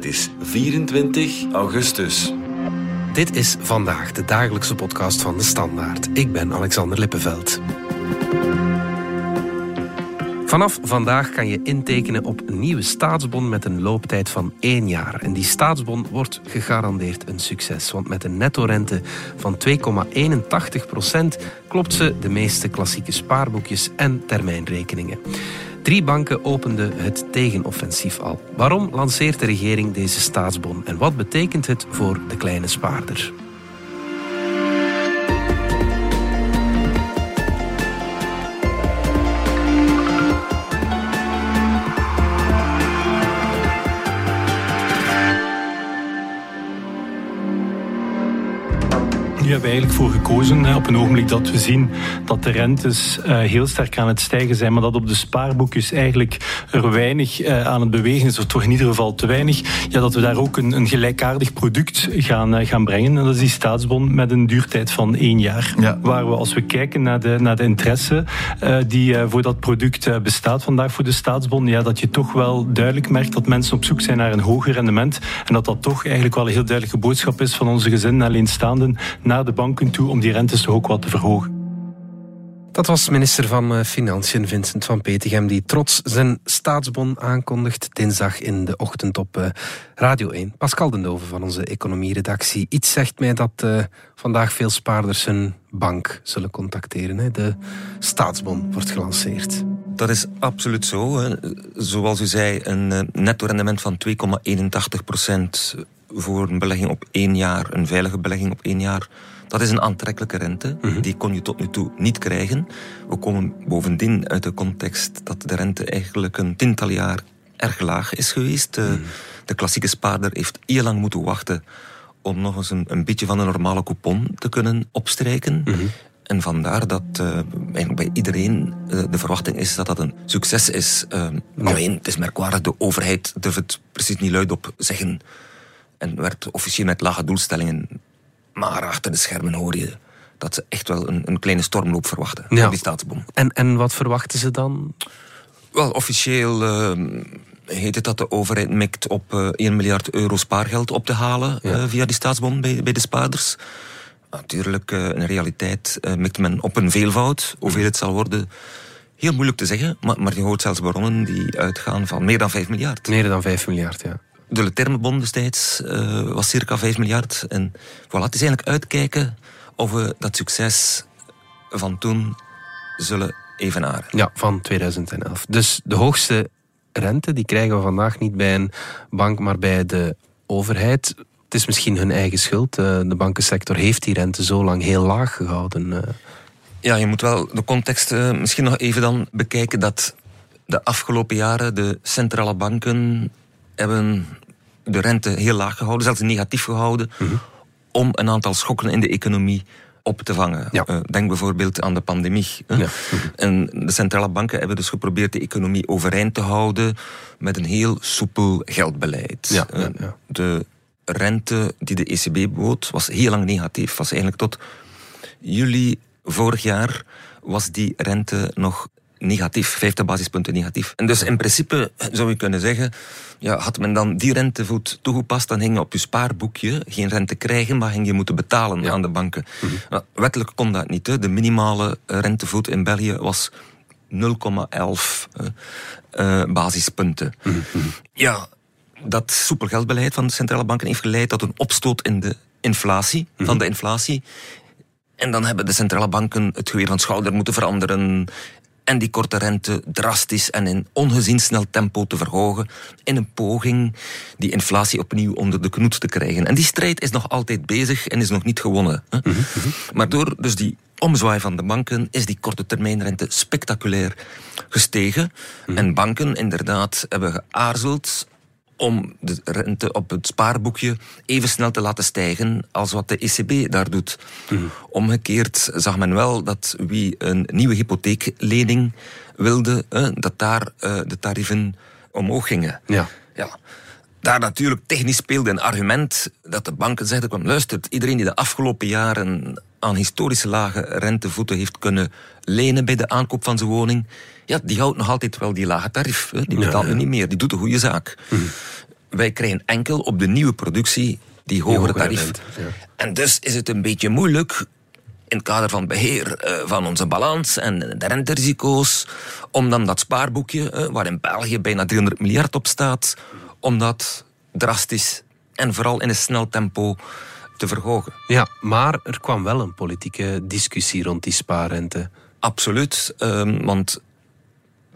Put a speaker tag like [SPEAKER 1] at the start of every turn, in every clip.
[SPEAKER 1] Het is 24 augustus.
[SPEAKER 2] Dit is vandaag de dagelijkse podcast van de Standaard. Ik ben Alexander Lippenveld. Vanaf vandaag kan je intekenen op een nieuwe staatsbon met een looptijd van één jaar. En die staatsbon wordt gegarandeerd een succes. Want met een netto-rente van 2,81 procent klopt ze de meeste klassieke spaarboekjes en termijnrekeningen. Drie banken openden het tegenoffensief al. Waarom lanceert de regering deze staatsbon en wat betekent het voor de kleine spaarder?
[SPEAKER 3] Hebben we eigenlijk voor gekozen op een ogenblik dat we zien dat de rentes uh, heel sterk aan het stijgen zijn, maar dat op de spaarboekjes eigenlijk er weinig uh, aan het bewegen is, of toch in ieder geval te weinig, ja, dat we daar ook een, een gelijkaardig product gaan, uh, gaan brengen. En dat is die staatsbon met een duurtijd van één jaar. Ja. Waar we, als we kijken naar de, naar de interesse die voor dat product bestaat vandaag voor de staatsbon, ja, dat je toch wel duidelijk merkt dat mensen op zoek zijn naar een hoger rendement. En dat dat toch eigenlijk wel een heel duidelijke boodschap is van onze gezinnen alleenstaanden naar de banken toe om die rentes ook wat te verhogen.
[SPEAKER 2] Dat was minister van eh, Financiën Vincent van Petegem, die trots zijn staatsbon aankondigt dinsdag in de ochtend op eh, Radio 1. Pascal Dendoven van onze economieredactie. Iets zegt mij dat uh, vandaag veel spaarders hun bank zullen contacteren. Hè? De staatsbon wordt gelanceerd.
[SPEAKER 4] Dat is absoluut zo. Hè. Zoals u zei, een netto rendement van 2,81 procent voor een belegging op één jaar, een veilige belegging op één jaar dat is een aantrekkelijke rente. Mhm. Die kon je tot nu toe niet krijgen. We komen bovendien uit de context dat de rente eigenlijk een tiental jaar erg laag is geweest. De, mhm. de klassieke spaarder heeft heel lang moeten wachten om nog eens een, een beetje van een normale coupon te kunnen opstrijken. Mhm. En vandaar dat uh, bij iedereen uh, de verwachting is dat dat een succes is. Uh, Alleen, het is merkwaardig, de overheid durft het precies niet luidop zeggen. En werd officieel met lage doelstellingen maar achter de schermen hoor je dat ze echt wel een, een kleine stormloop verwachten. Ja. Die staatsbom.
[SPEAKER 2] En, en wat verwachten ze dan?
[SPEAKER 4] Wel, officieel uh, heet het dat de overheid mikt op uh, eh, 1 miljard euro spaargeld op te halen uh, via die staatsbom bij, bij de spaarders. Natuurlijk, in realiteit mikt men op een veelvoud. Hoeveel het zal worden, heel moeilijk te zeggen. Maar, maar je hoort zelfs baronnen die uitgaan van meer dan 5 miljard.
[SPEAKER 2] Meer dan 5 miljard, ja
[SPEAKER 4] de termenbon destijds uh, was circa 5 miljard. En voilà, het is eigenlijk uitkijken of we dat succes van toen zullen evenaren.
[SPEAKER 2] Ja, van 2011. Dus de hoogste rente die krijgen we vandaag niet bij een bank, maar bij de overheid. Het is misschien hun eigen schuld. Eh, de bankensector heeft die rente zo lang heel laag gehouden. Eh.
[SPEAKER 4] Ja, je moet wel de context misschien nog even dan bekijken dat de afgelopen jaren de centrale banken hebben de rente heel laag gehouden, zelfs negatief gehouden, mhm. om een aantal schokken in de economie op te vangen. Uh, denk bijvoorbeeld aan de pandemie. Ja. En de centrale banken hebben dus geprobeerd de economie overeind te houden met een heel soepel geldbeleid. Ja, uh, de rente die de ECB bood was heel lang negatief. Was eigenlijk tot juli vorig jaar was die rente nog negatief, 50 basispunten negatief. En dus in principe zou je kunnen zeggen, ja, had men dan die rentevoet toegepast, dan ging je op je spaarboekje geen rente krijgen, maar ging je moeten betalen aan de banken. Mhm. nou, wettelijk kon dat niet. Hè. De minimale rentevoet in België was 0,11 uh, basispunten. Mhm. Ja, dat soepel geldbeleid van de centrale banken heeft geleid tot een opstoot in de inflatie, van mhm. de inflatie. En dan hebben de centrale banken het geweer van schouder moeten veranderen en die korte rente drastisch en in ongezien snel tempo te verhogen in een poging die inflatie opnieuw onder de knoet te krijgen. En die strijd is nog altijd bezig en is nog niet gewonnen. Hè? Mhm, mhm. Maar door dus die omzwaai van de banken is die korte termijnrente spectaculair gestegen. Mhm. En banken inderdaad hebben geaarzeld om de rente op het spaarboekje even snel te laten stijgen als wat de ECB daar doet. Mhm. Omgekeerd zag men wel dat wie een nieuwe hypotheeklening wilde, dat daar eh, de tarieven omhoog gingen. Ja. ja. Daar natuurlijk technisch speelde een argument dat de banken zeiden: luistert, iedereen die de afgelopen jaren aan historische lage rentevoeten heeft kunnen lenen bij de aankoop van zijn woning, ja, die houdt nog altijd wel die lage tarief. Hè. Die betaalt ja, niet meer, die doet een goede zaak. Mhm. wij krijgen enkel op de nieuwe productie die hogere
[SPEAKER 2] hogere
[SPEAKER 4] tarief.
[SPEAKER 2] rente, ja.
[SPEAKER 4] En dus is het een beetje moeilijk in het kader van beheer eh, van onze balans en de renterisico's, om dan dat spaarboekje, eh, waar in België bijna 300 miljard op staat, om dat drastisch en vooral in een snel tempo te verhogen.
[SPEAKER 2] Ja, maar er kwam wel een politieke discussie rond die spaarrente.
[SPEAKER 4] Absoluut, ehm, want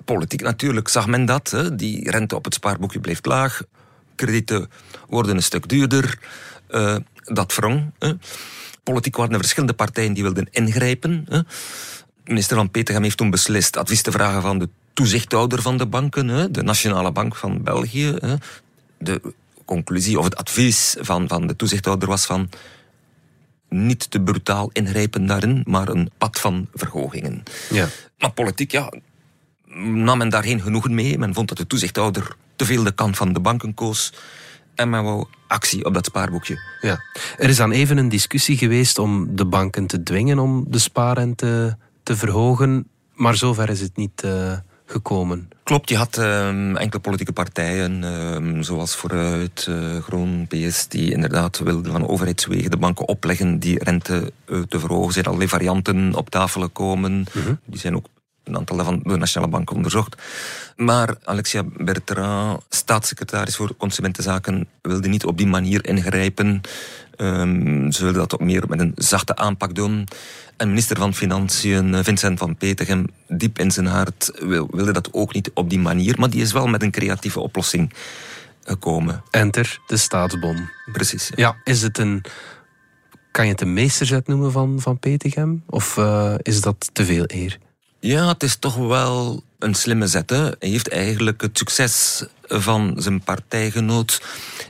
[SPEAKER 4] politiek natuurlijk zag men dat. Hè. Die rente op het spaarboekje bleef laag. Kredieten worden een stuk duurder. Eh, dat wrong. Hè. Politiek waren er verschillende partijen die wilden ingrijpen. Hè. Minister van Petegem heeft toen beslist advies te vragen van de toezichthouder van de banken, hè, de Nationale Bank van België. Hè. De conclusie of het advies van, van de toezichthouder was van niet te brutaal ingrijpen daarin, maar een pad van verhogingen.
[SPEAKER 2] Ja.
[SPEAKER 4] Maar politiek, ja, nam men daar geen genoegen mee. Men vond dat de toezichthouder te veel de kant van de banken koos. En men wou actie op dat spaarboekje.
[SPEAKER 2] Ja. Er is dan even een discussie geweest om de banken te dwingen om de spaarrente te verhogen, maar zover is het niet eh, gekomen.
[SPEAKER 4] Klopt, je had ehm, enkele politieke partijen, ehm, zoals Vooruit, eh, Groen, PS, die inderdaad wilden van overheidswegen de banken opleggen die rente eh, te verhogen. Er zijn allerlei varianten op tafel gekomen. Die zijn ook een aantal daarvan door de Nationale Bank onderzocht. Maar Alexia Bertrand, staatssecretaris voor Consumentenzaken, wilde niet op die manier ingrijpen. Ehm, ze wilde dat op meer met een zachte aanpak doen. En minister van Financiën, eh, Vincent van Petegem, diep in zijn hart, wil- wilde dat ook niet op die manier. Maar die is wel met een creatieve oplossing gekomen.
[SPEAKER 2] Enter de staatsbon.
[SPEAKER 4] Precies.
[SPEAKER 2] Ja, is het een. Kan je het een meesterzet noemen van, van Petegem? Of eh, is dat te veel eer?
[SPEAKER 4] Ja, het is toch wel een slimme zet. Hè. Hij heeft eigenlijk het succes van zijn partijgenoot,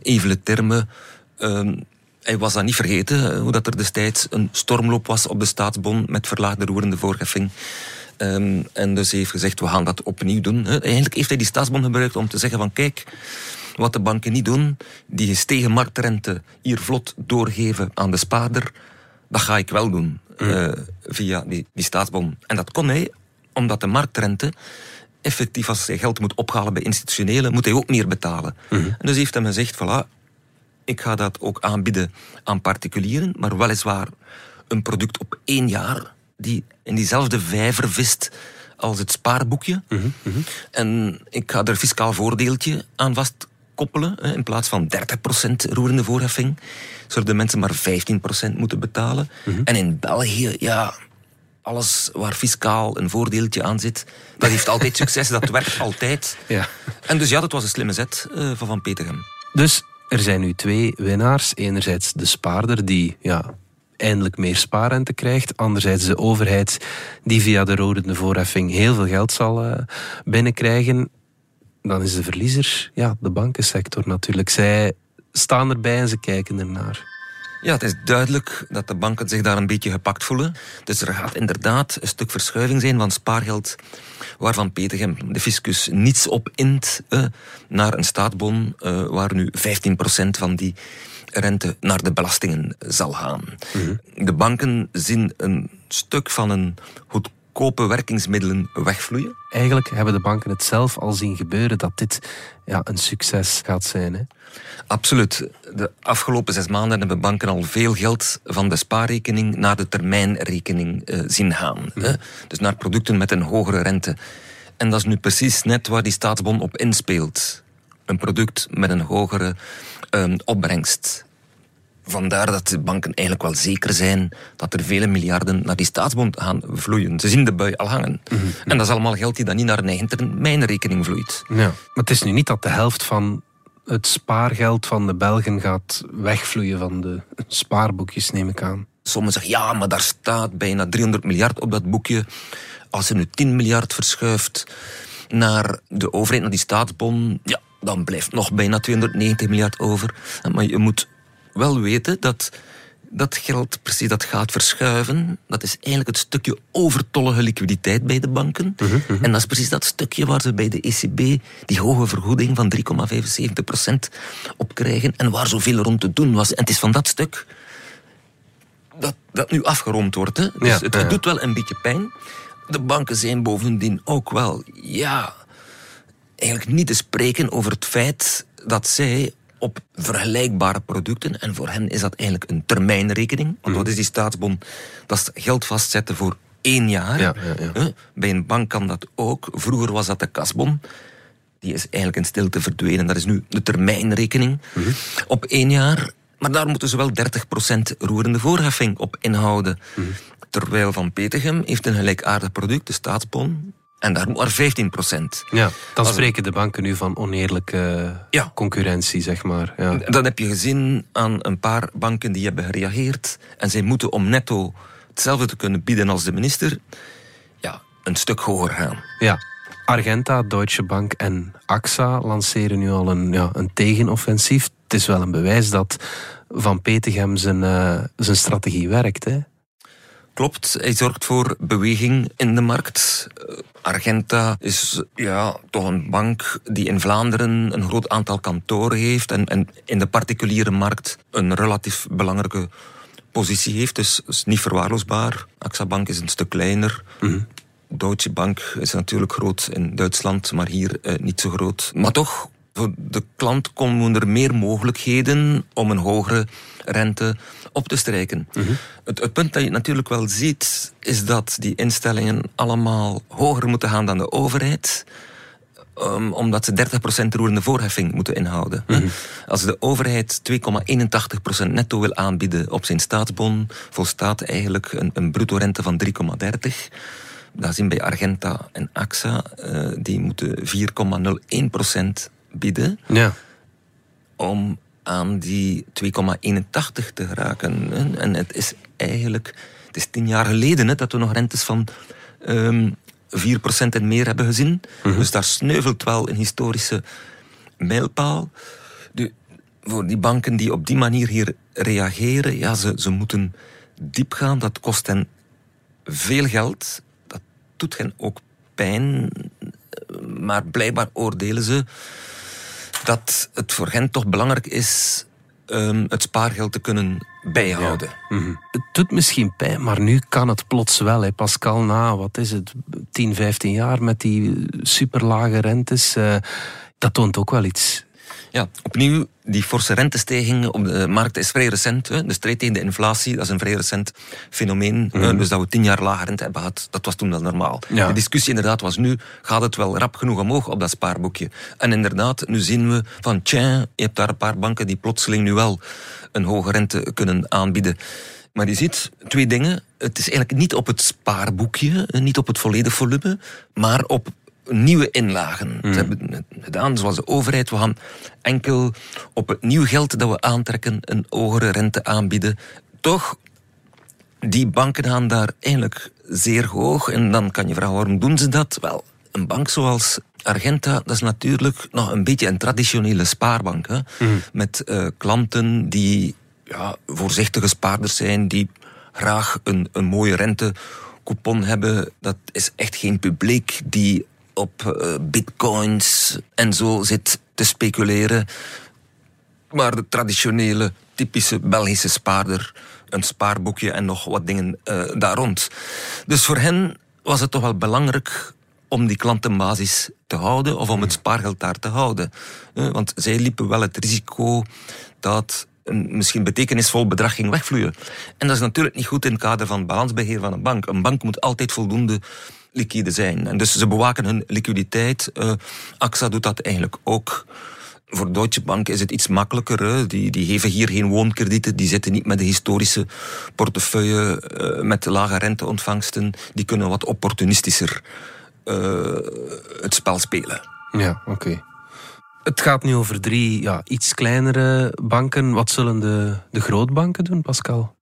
[SPEAKER 4] Evele Terme. ehm, hij was dat niet vergeten, eh, hoe dat er destijds een stormloop was op de staatsbon met verlaagde roerende voorheffing. Ehm, en dus hij heeft gezegd, we gaan dat opnieuw doen. Hè. Eigenlijk heeft hij die staatsbon gebruikt om te zeggen van kijk, wat de banken niet doen, die gestegen marktrente hier vlot doorgeven aan de spaarder, dat ga ik wel doen eh, via die, die staatsbon. En dat kon hij, omdat de marktrente effectief als hij geld moet ophalen bij institutionelen, moet hij ook meer betalen. En dus heeft hem gezegd, voilà, ik ga dat ook aanbieden aan particulieren, maar weliswaar een product op één jaar die in diezelfde vijver vist als het spaarboekje. En ik ga er fiscaal voordeeltje aan vastkoppelen. hè, In plaats van 30% roerende voorheffing, zullen de mensen maar 15% moeten betalen. En in België, ja, alles waar fiscaal een voordeeltje aan zit, dat heeft altijd succes, dat werkt altijd.
[SPEAKER 2] Ja.
[SPEAKER 4] En dus ja, dat was een slimme zet eh, van Van Petegem.
[SPEAKER 2] Dus er zijn nu twee winnaars. Enerzijds de spaarder die ja, eindelijk meer spaarrente krijgt. Anderzijds de overheid die via de rodende voorheffing heel veel geld zal eh, binnenkrijgen. Dan is de verliezer ja, de bankensector natuurlijk. Zij staan erbij en ze kijken ernaar.
[SPEAKER 4] Ja, het is duidelijk dat de banken zich daar een beetje gepakt voelen. Dus er gaat inderdaad een stuk verschuiving zijn van spaargeld, waarvan Petegem, de fiscus, niets op int, eh, naar een staatbon, eh, waar nu 15% van die rente naar de belastingen zal gaan. De banken zien een stuk van een goedkope werkingsmiddelen wegvloeien.
[SPEAKER 2] Eigenlijk hebben de banken het zelf al zien gebeuren dat dit ja, een succes gaat zijn. Hè?
[SPEAKER 4] Absoluut. De afgelopen zes maanden hebben banken al veel geld van de spaarrekening naar de termijnrekening eh, zien gaan. Hè? Dus naar producten met een hogere rente. En dat is nu precies net waar die staatsbon op inspeelt. Een product met een hogere ehm, opbrengst. Vandaar dat de banken eigenlijk wel zeker zijn dat er vele miljarden naar die staatsbond gaan vloeien. Ze zien de bui al hangen. En dat is allemaal geld die dan niet naar een eigen termijnrekening vloeit.
[SPEAKER 2] Ja. Maar het is nu niet dat de helft van het spaargeld van de Belgen gaat wegvloeien van de spaarboekjes, neem ik aan.
[SPEAKER 4] Sommigen zeggen, ja, maar daar staat bijna 300 miljard op dat boekje. Als je nu 10 miljard verschuift naar de overheid, naar die staatsbon, ja, dan blijft nog bijna 290 miljard over. Maar je moet wel weten dat dat geld precies dat gaat verschuiven. Dat is eigenlijk het stukje overtollige liquiditeit bij de banken. En dat is precies dat stukje waar ze bij de ECB die hoge vergoeding van 3,75% op krijgen en waar zoveel rond te doen was. En het is van dat stuk dat, dat nu afgerond wordt. Hè? Dus
[SPEAKER 2] Ja,
[SPEAKER 4] het,
[SPEAKER 2] ja.
[SPEAKER 4] doet wel een beetje pijn. De banken zijn bovendien ook wel, ja, eigenlijk niet te spreken over het feit dat zij op vergelijkbare producten, en voor hen is dat eigenlijk een termijnrekening, want wat is die staatsbon? Dat is geld vastzetten voor één jaar.
[SPEAKER 2] Ja, ja, ja.
[SPEAKER 4] Bij een bank kan dat ook. Vroeger was dat de kasbon. Die is eigenlijk in stilte verdwenen. Dat is nu de termijnrekening op één jaar. Maar daar moeten ze wel 30% roerende voorheffing op inhouden. Terwijl Van Petegem heeft een gelijkaardig product, de staatsbon. En daar moet maar 15
[SPEAKER 2] Ja, dan
[SPEAKER 4] Als-
[SPEAKER 2] spreken de banken nu van oneerlijke
[SPEAKER 4] Ja.
[SPEAKER 2] concurrentie, zeg maar. Ja.
[SPEAKER 4] Dat heb je gezien aan een paar banken die hebben gereageerd. En zij moeten om netto hetzelfde te kunnen bieden als de minister, ja, een stuk hoger gaan.
[SPEAKER 2] ja. Argenta, Deutsche Bank en AXA lanceren nu al een, ja, een tegenoffensief. Het is wel een bewijs dat Van Petegem zijn, eh, zijn strategie werkt. Hè?
[SPEAKER 4] Klopt, hij zorgt voor beweging in de markt. Argenta is ja, toch een bank die in Vlaanderen een groot aantal kantoren heeft en, en in de particuliere markt een relatief belangrijke positie heeft. Dus is niet verwaarloosbaar. AXA Bank is een stuk kleiner. Deutsche Bank is natuurlijk groot in Duitsland, maar hier eh, niet zo groot. Maar toch, voor de klant komen er meer mogelijkheden om een hogere rente op te strijken. het, het punt dat je natuurlijk wel ziet, is dat die instellingen allemaal hoger moeten gaan dan de overheid. Um, omdat ze 30% roerende voorheffing moeten inhouden. Als de overheid 2,81% netto wil aanbieden op zijn staatsbon, volstaat eigenlijk een, een bruto rente van 3,30. Dat zien bij Argenta en AXA, eh, die moeten 4,01% bieden
[SPEAKER 2] Ja.
[SPEAKER 4] om aan die 2,81 te geraken. En het is eigenlijk, het is tien jaar geleden hè, dat we nog rentes van ehm 4% en meer hebben gezien. Dus daar sneuvelt wel een historische mijlpaal. De, voor die banken die op die manier hier reageren, ja, ze, ze moeten diep gaan. Dat kost hen veel geld. Dat doet hen ook pijn. Maar blijkbaar oordelen ze dat het voor hen toch belangrijk is um, het spaargeld te kunnen bijhouden.
[SPEAKER 2] Mhm. Het doet misschien pijn, maar nu kan het plots wel. Hè. Pascal, na wat is het, 10, 15 jaar met die superlage rentes, uh, dat toont ook wel iets.
[SPEAKER 4] Ja, opnieuw, die forse rentestijging op de markt is vrij recent. Hè. De strijd tegen de inflatie, dat is een vrij recent fenomeen. Mm -hmm. Dus dat we tien jaar lage rente hebben gehad, dat was toen wel normaal. Ja. De discussie inderdaad was nu, gaat het wel rap genoeg omhoog op dat spaarboekje? En inderdaad, nu zien we van, tja, je hebt daar een paar banken die plotseling nu wel een hoge rente kunnen aanbieden. Maar je ziet twee dingen. Het is eigenlijk niet op het spaarboekje, niet op het volledige volume, maar op nieuwe inlagen. Mm. Ze hebben het gedaan, zoals de overheid. We gaan enkel op het nieuw geld dat we aantrekken een hogere rente aanbieden. Toch, die banken gaan daar eigenlijk zeer hoog. En dan kan je vragen, waarom doen ze dat? Wel, een bank zoals Argenta, dat is natuurlijk nog een beetje een traditionele spaarbank. Hè? Mm. Met uh, klanten die ja, voorzichtige spaarders zijn, die graag een, een mooie rentecoupon hebben. Dat is echt geen publiek die op uh, bitcoins en zo zit te speculeren. Maar de traditionele, typische Belgische spaarder, een spaarboekje en nog wat dingen uh, daar rond. Dus voor hen was het toch wel belangrijk om die klantenbasis te houden of om het spaargeld daar te houden. Uh, want zij liepen wel het risico dat een misschien betekenisvol bedrag ging wegvloeien. En dat is natuurlijk niet goed in het kader van balansbeheer van een bank. Een bank moet altijd voldoende liquide zijn. En dus ze bewaken hun liquiditeit. Uh, AXA doet dat eigenlijk ook. Voor Deutsche Bank is het iets makkelijker. Hè. Die, die geven hier geen woonkredieten. Die zitten niet met de historische portefeuille uh, met lage renteontvangsten. Die kunnen wat opportunistischer uh, het spel spelen.
[SPEAKER 2] Ja, oké. Okay. Het gaat nu over drie ja, iets kleinere banken. Wat zullen de, de grootbanken doen, Pascal?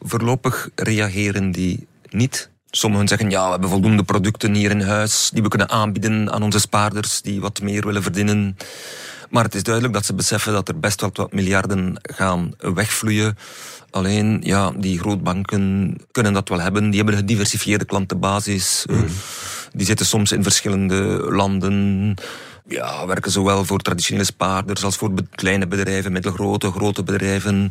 [SPEAKER 4] Voorlopig reageren die niet. Sommigen zeggen, ja, we hebben voldoende producten hier in huis die we kunnen aanbieden aan onze spaarders die wat meer willen verdienen. Maar het is duidelijk dat ze beseffen dat er best wel wat miljarden gaan wegvloeien. Alleen, ja, die grootbanken kunnen dat wel hebben. Die hebben een gediversifieerde klantenbasis. Mm. Die zitten soms in verschillende landen. Ja, werken zowel voor traditionele spaarders als voor kleine bedrijven, middelgrote, grote bedrijven.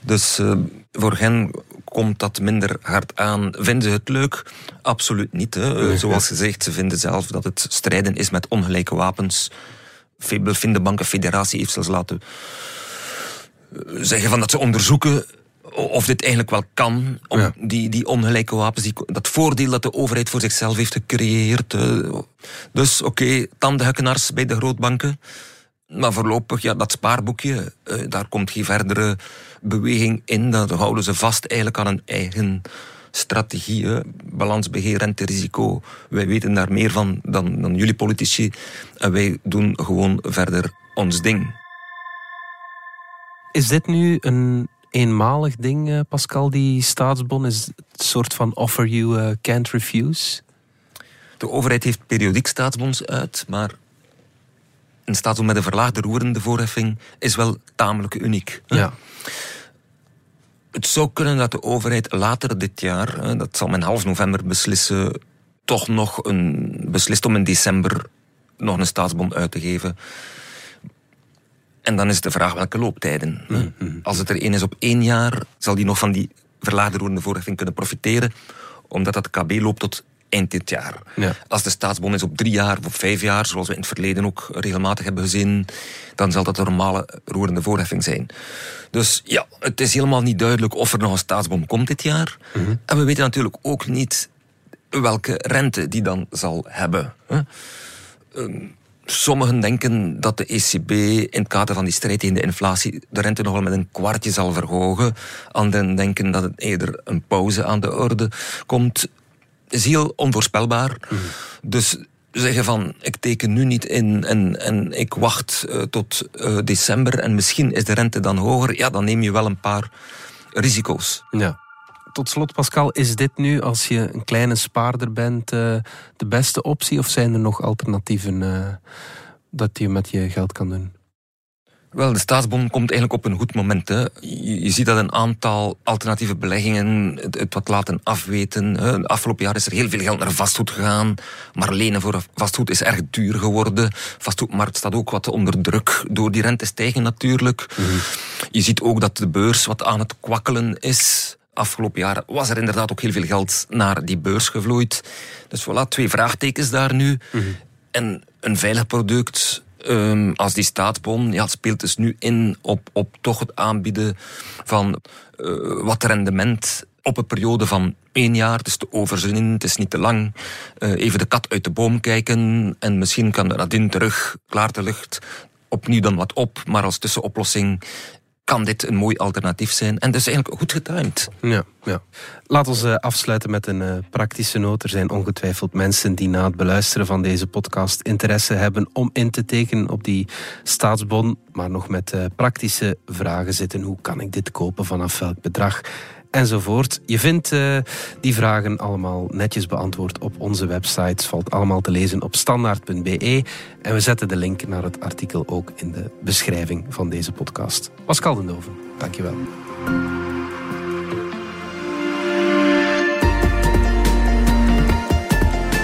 [SPEAKER 4] Dus uh, voor hen komt dat minder hard aan. Vinden ze het leuk? Absoluut niet. Hè. Zoals gezegd, ze vinden zelf dat het strijden is met ongelijke wapens de Bankenfederatie heeft zelfs laten eh, zeggen van dat ze onderzoeken of dit eigenlijk wel kan, om
[SPEAKER 2] Ja.
[SPEAKER 4] die, die ongelijke wapens, die, dat voordeel dat de overheid voor zichzelf heeft gecreëerd. eh. Dus oké, okay, bij de grootbanken. Maar voorlopig, ja, dat spaarboekje, eh, daar komt geen verdere beweging in. Dan houden ze vast eigenlijk aan een eigen strategie. hè. Balansbeheer, renterisico. Wij weten daar meer van dan, dan jullie politici. En wij doen gewoon verder ons ding.
[SPEAKER 2] Is dit nu een eenmalig ding, eh, Pascal, die staatsbon? Is het een soort van offer you eh, can't refuse?
[SPEAKER 4] De overheid heeft periodiek staatsbonds uit, maar een staatsbond met een verlaagde roerende voorheffing is wel tamelijk uniek.
[SPEAKER 2] Ja.
[SPEAKER 4] Het zou kunnen dat de overheid later dit jaar, dat zal men half november beslissen, toch nog een, beslist om in december nog een staatsbond uit te geven. En dan is de vraag welke looptijden. hè. Als het er één is op één jaar, zal die nog van die verlaagde roerende voorheffing kunnen profiteren, omdat dat KB loopt tot eind dit jaar.
[SPEAKER 2] Ja.
[SPEAKER 4] Als de staatsbond is op drie jaar of op vijf jaar, zoals we in het verleden ook regelmatig hebben gezien, dan zal dat een normale roerende voorheffing zijn. Dus ja, het is helemaal niet duidelijk of er nog een staatsbond komt dit jaar. En we weten natuurlijk ook niet welke rente die dan zal hebben. Ehm, Sommigen denken dat de ECB in het kader van die strijd tegen de inflatie de rente nog wel met een kwartje zal verhogen. Anderen denken dat het eerder een pauze aan de orde komt. is heel onvoorspelbaar. Dus zeggen van, ik teken nu niet in en, en ik wacht eh, tot eh, december en misschien is de rente dan hoger. Ja, dan neem je wel een paar risico's.
[SPEAKER 2] ja. Tot slot, Pascal, is dit nu, als je een kleine spaarder bent, eh, de beste optie? Of zijn er nog alternatieven eh, dat je met je geld kan doen?
[SPEAKER 4] Wel, de staatsbond komt eigenlijk op een goed moment. Hè. Je, je ziet dat een aantal alternatieve beleggingen het, het wat laten afweten. hè. De afgelopen jaar is er heel veel geld naar vastgoed gegaan. Maar lenen voor vastgoed is erg duur geworden. Vastgoedmarkt staat ook wat onder druk door die rentestijging natuurlijk. Je ziet ook dat de beurs wat aan het kwakkelen is. Afgelopen jaar was er inderdaad ook heel veel geld naar die beurs gevloeid. Dus voilà, twee vraagtekens daar nu. En een veilig product ehm, als die staatsbon ja, speelt dus nu in op, op toch het aanbieden van eh, wat rendement op een periode van één jaar. Het is te overzinnen, het is niet te lang. Eh, even de kat uit de boom kijken en misschien kan de nadien terug, klaar de lucht, opnieuw dan wat op. Maar als tussenoplossing kan dit een mooi alternatief zijn. En dat is eigenlijk goed getimed.
[SPEAKER 2] Ja, ja. Laat ons eh, afsluiten met een eh, praktische noot. Er zijn ongetwijfeld mensen die na het beluisteren van deze podcast interesse hebben om in te tekenen op die staatsbon, maar nog met eh, praktische vragen zitten. Hoe kan ik dit kopen vanaf welk bedrag? Enzovoort. Je vindt eh, die vragen allemaal netjes beantwoord op onze website. Valt allemaal te lezen op standaard.be. En we zetten de link naar het artikel ook in de beschrijving van deze podcast. Pascal den Doven, dankjewel.